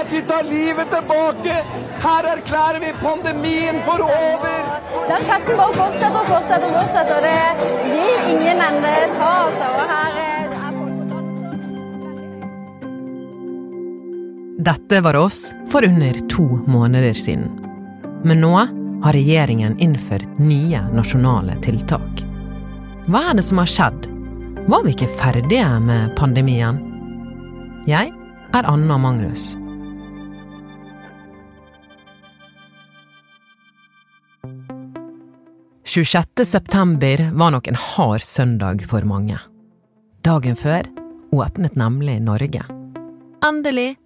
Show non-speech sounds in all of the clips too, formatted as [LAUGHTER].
Arbeiderpartiet tar livet tilbake! Her erklærer vi pandemien for over! Den festen bare fortsetter og fortsetter og fortsetter. og Det blir ingen ende ta, altså. Og her er, er folk på danser. Dette var oss for under to måneder siden. Men nå har regjeringen innført nye nasjonale tiltak. Hva er det som har skjedd? Var vi ikke ferdige med pandemien? Jeg er Anna Magnus. «26. september var nok en hard søndag for mange. Dagen før åpnet nemlig Norge. Endelig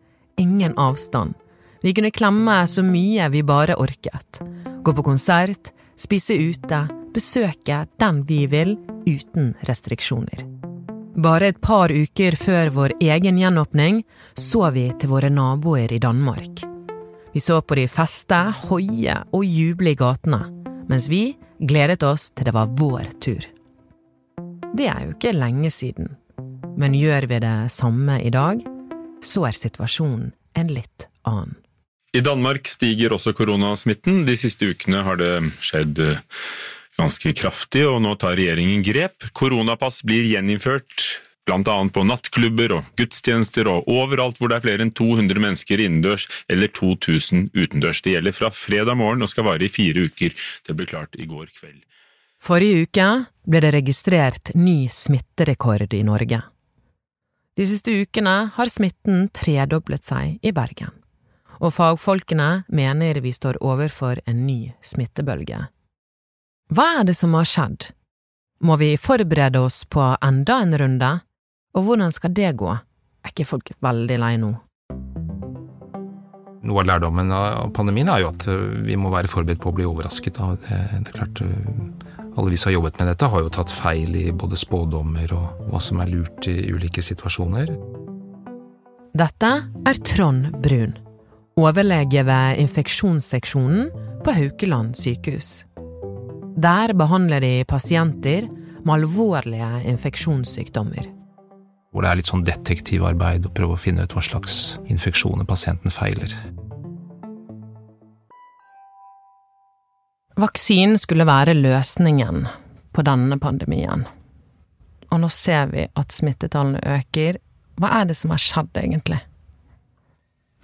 ingen avstand. Vi kunne klemme så mye vi bare orket. Gå på konsert, spise ute, besøke den vi vil, uten restriksjoner. Bare et par uker før vår egen gjenåpning så vi til våre naboer i Danmark. Vi så på de feste, hoie og juble i gatene, mens vi gledet oss til det var vår tur. Det er jo ikke lenge siden, men gjør vi det samme i dag, så er situasjonen en litt annen. I Danmark stiger også koronasmitten. De siste ukene har det skjedd ganske kraftig, og nå tar regjeringen grep. Koronapass blir gjeninnført, annet på nattklubber og gudstjenester og overalt hvor det er flere enn 200 mennesker innendørs eller 2000 utendørs. Det gjelder fra fredag morgen og skal vare i fire uker. Det ble klart i går kveld. Forrige uke ble det registrert ny smitterekord i Norge. De siste ukene har smitten tredoblet seg i Bergen, og fagfolkene mener vi står overfor en ny smittebølge. Hva er det som har skjedd? Må vi forberede oss på enda en runde? Og hvordan skal det gå? Er ikke folk veldig lei nå? Noe av lærdommen av pandemien er jo at eh, vi må være forberedt på å bli overrasket. Det, det er klart, eh, Alle vi som har jobbet med dette, har jo tatt feil i både spådommer og hva som er lurt i ulike situasjoner. Dette er Trond Brun, overlege ved infeksjonsseksjonen på Haukeland sykehus. Der behandler de pasienter med alvorlige infeksjonssykdommer. Hvor det er litt sånn detektivarbeid å prøve å finne ut hva slags infeksjoner pasienten feiler. Vaksinen skulle være løsningen på denne pandemien. Og nå ser vi at smittetallene øker. Hva er det som har skjedd, egentlig?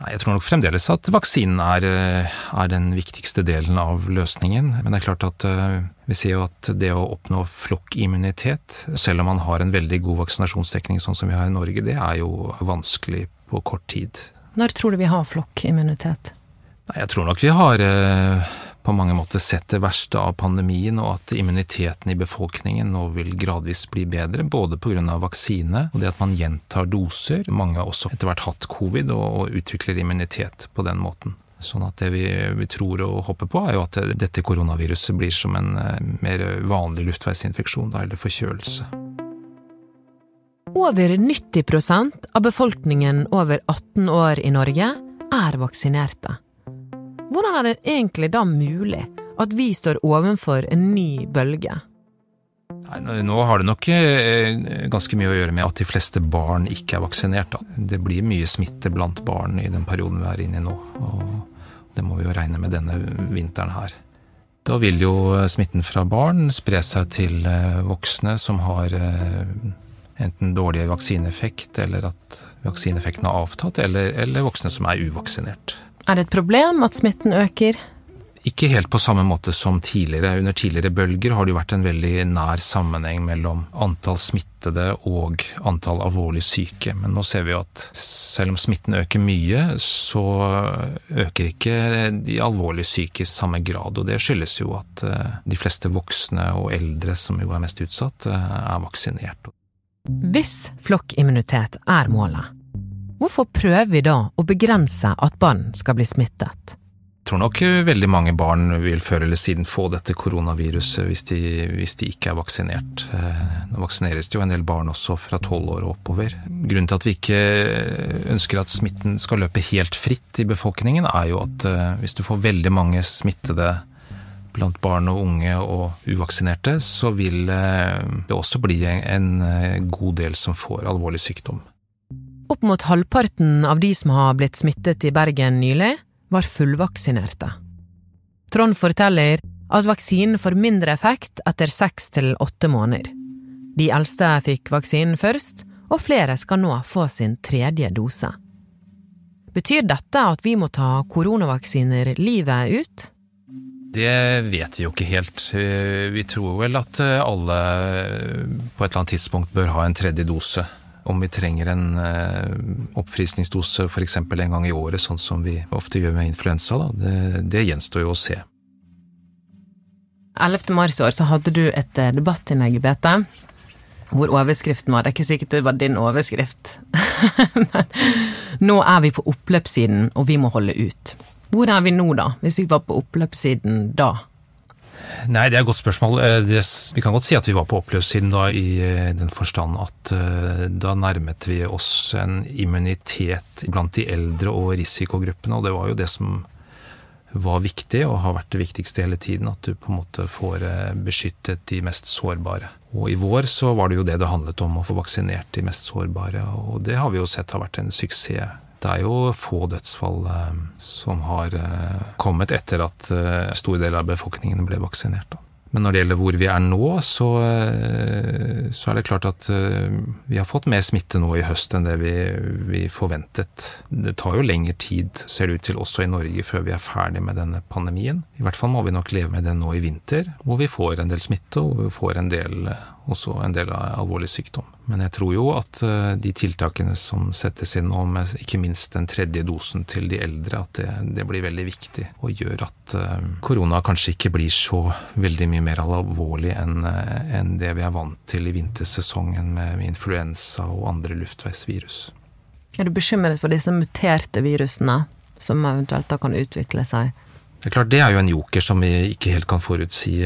Nei, Jeg tror nok fremdeles at vaksinen er, eh, er, den viktigste delen av løsningen. Men det er klart at uh, vi ser jo at det å oppnå flokkimmunitet, selv om man har en veldig god vaksinasjonsdekning sånn som vi har i Norge, det er jo vanskelig på kort tid. Når tror du vi har flokkimmunitet? Nei, Jeg tror nok vi har uh, på mange måter sett det verste av pandemien, og at immuniteten i befolkningen nå vil gradvis bli bedre, både pga. vaksine og det at man gjentar doser. Mange har også etter hvert hatt covid og, og utvikler immunitet på den måten. Sånn at det vi, vi, tror og håper på, er jo at dette koronaviruset blir som en uh, mer vanlig luftveisinfeksjon, da, eller forkjølelse. Over 90% av befolkningen over 18 år i Norge er vaksinerte. Hvordan er det egentlig da mulig at vi står ovenfor en ny bølge? Nei, nå har det nok eh, ganske mye å gjøre med at de fleste barn ikke er vaksinert. Det blir mye smitte blant barn i den perioden vi er inne i nå. og Det må vi jo regne med denne vinteren her. Da vil jo smitten fra barn spre seg til eh, voksne som har eh, enten dårlig vaksineeffekt, eller at vaksineeffekten har avtatt, eller, eller voksne som er uvaksinert. Er det et problem at smitten øker? Ikke helt på samme måte som tidligere. Under tidligere bølger har det jo vært en veldig nær sammenheng mellom antall smittede og antall alvorlig syke. Men nå ser vi jo at selv om smitten øker mye, så øker ikke de alvorlig syke i samme grad. Og det skyldes jo at eh, de fleste voksne og eldre, som jo er mest utsatt, eh, er vaksinert. Hvis flokkimmunitet er målet, Hvorfor prøver vi da å begrense at barn skal bli smittet? Jeg tror nok veldig mange barn vil før eller siden få dette koronaviruset hvis de, hvis de ikke er vaksinert. Eh, nå vaksineres det jo en del barn også fra tolv år og oppover. Grunnen til at vi ikke ønsker at smitten skal løpe helt fritt i befolkningen, er jo at eh, hvis du får veldig mange smittede blant barn og unge og uvaksinerte, så vil eh, det også bli en god del som får alvorlig sykdom. Opp mot halvparten av de som har blitt smittet i Bergen nylig, var fullvaksinerte. Trond forteller at vaksinen får mindre effekt etter seks til åtte måneder. De eldste fikk vaksinen først, og flere skal nå få sin tredje dose. Betyr dette at vi må ta koronavaksiner livet ut? Det vet vi jo ikke helt. Eh, vi tror vel at eh, alle på et eller annet tidspunkt bør ha en tredje dose. Om vi trenger en eh, oppfriskningsdose f.eks. en gang i året, sånn som vi ofte gjør med influensa, det, det gjenstår jo å se. 11. mars i år så hadde du et debattinnlegg i BT hvor overskriften var Det er ikke sikkert det var din overskrift, [LAUGHS] men nå er vi på oppløpssiden, og vi må holde ut. Hvor er vi nå, da, hvis vi var på oppløpssiden da? Nei, det er et godt spørsmål. Eh, det, vi kan godt si at vi var på oppløpssiden da, i eh, den forstand at uh, da nærmet vi oss en immunitet blant de eldre og risikogruppene, og det var jo det som var viktig og har vært det viktigste hele tiden. At du på en måte får beskyttet de mest sårbare. Og i vår så var det jo det det handlet om, å få vaksinert de mest sårbare. Og det har vi jo sett har vært en suksess. Det er jo få dødsfall eh, som har eh, kommet etter at eh, store deler av befolkningen ble vaksinert. Men når det gjelder hvor vi er nå, så, så, er det klart at vi har fått mer smitte nå i høst enn det vi, vi, forventet. Det tar jo lengre tid, ser det ut til, også i Norge før vi er ferdig med denne pandemien. I hvert fall må vi nok leve med den nå i vinter, hvor vi får en del smitte og får en del, også en del av alvorlig sykdom. Men jeg tror jo at eh, de tiltakene som settes inn nå, med ikke minst den tredje dosen til de eldre, at det, det blir veldig viktig og gjør at uh, korona kanskje ikke blir så veldig mye mer alvorlig enn uh, en det vi er vant til i vintersesongen med influensa og andre luftveisvirus. Er du bekymret for disse muterte virusene som eventuelt da kan utvikle seg? Det er klart, det er jo en joker som vi ikke helt kan forutsi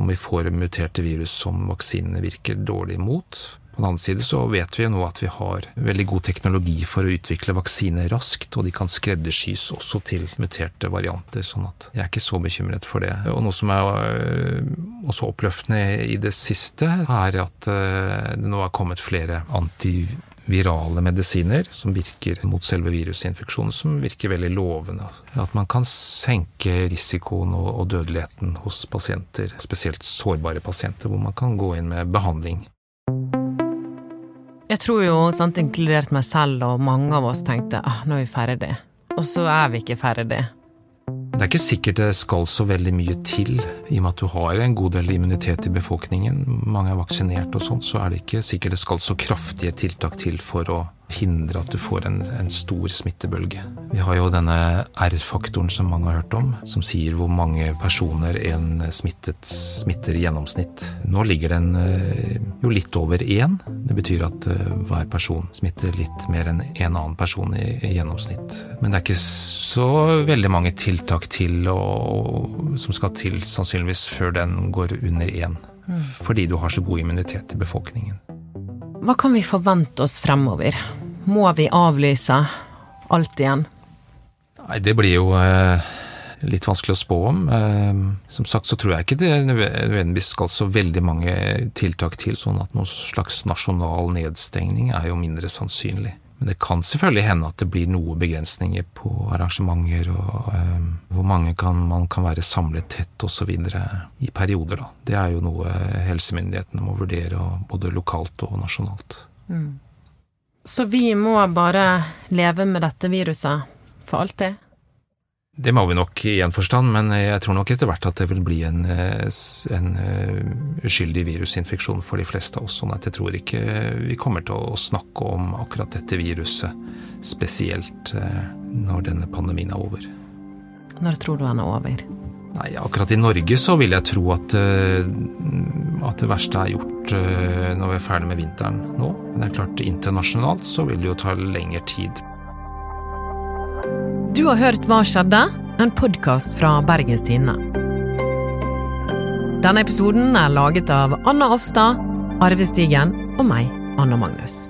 om vi får muterte virus som vaksinene virker dårlig mot. På den annen side så vet vi jo nå at vi har veldig god teknologi for å utvikle vaksiner raskt, og de kan skreddersys også til muterte varianter, sånn at jeg er ikke så bekymret for det. Og noe som er øh, også oppløftende i det siste, er at øh, det nå er kommet flere antivirale medisiner som virker mot selve virusinfeksjonen, som virker veldig lovende. At man kan senke risikoen og dødeligheten hos pasienter, spesielt sårbare pasienter, hvor man kan gå inn med behandling. Jeg tror jo, sant, inkludert meg selv og mange av oss, tenkte ah, nå er vi ferdig. Og så er vi ikke ferdig. Det er ikke sikkert det skal så veldig mye til, i og med at du har en god del immunitet i befolkningen. Mange er vaksinert og sånt, så er det ikke sikkert det skal så kraftige tiltak til for å hindre at du får en, en, stor smittebølge. Vi har jo denne R-faktoren som mange har hørt om, som sier hvor mange personer en smittet smitter i gjennomsnitt. Nå ligger den eh, jo litt over én. Det betyr at eh, hver person smitter litt mer enn en annen person i, i gjennomsnitt. Men det er ikke så veldig mange tiltak til og, som skal til sannsynligvis før den går under én. Mm. Fordi du har så god immunitet i befolkningen. Hva kan vi forvente oss fremover? Må vi avlyse alt igjen? Nei, det blir jo eh, litt vanskelig å spå om. Eh, som sagt så tror jeg ikke det nødvendigvis skal så veldig mange tiltak til, sånn at noen slags nasjonal nedstengning er jo mindre sannsynlig. Men det kan selvfølgelig hende at det blir noe begrensninger på arrangementer, og um, hvor mange kan, man kan være samlet tett osv. i perioder. Da. Det er jo noe helsemyndighetene må vurdere, både lokalt og nasjonalt. Mm. Så vi må bare leve med dette viruset for alltid? Det må vi nok i en forstand, men jeg tror nok etter hvert at det vil bli en, eh, en eh, uskyldig virusinfeksjon for de fleste av oss. Sånn at jeg tror ikke vi kommer til å snakke om akkurat dette viruset spesielt eh, når denne pandemien er over. Når tror du den er over? Nei, Akkurat i Norge så vil jeg tro at, at det verste er gjort når vi er ferdig med vinteren nå. Men det er klart internasjonalt så vil det jo ta lengre tid. Du har hørt Hva skjedde? En podkast fra Bergens Tidende. Denne episoden er laget av Anna Offstad, Arve Stigen og meg, Anna Magnus.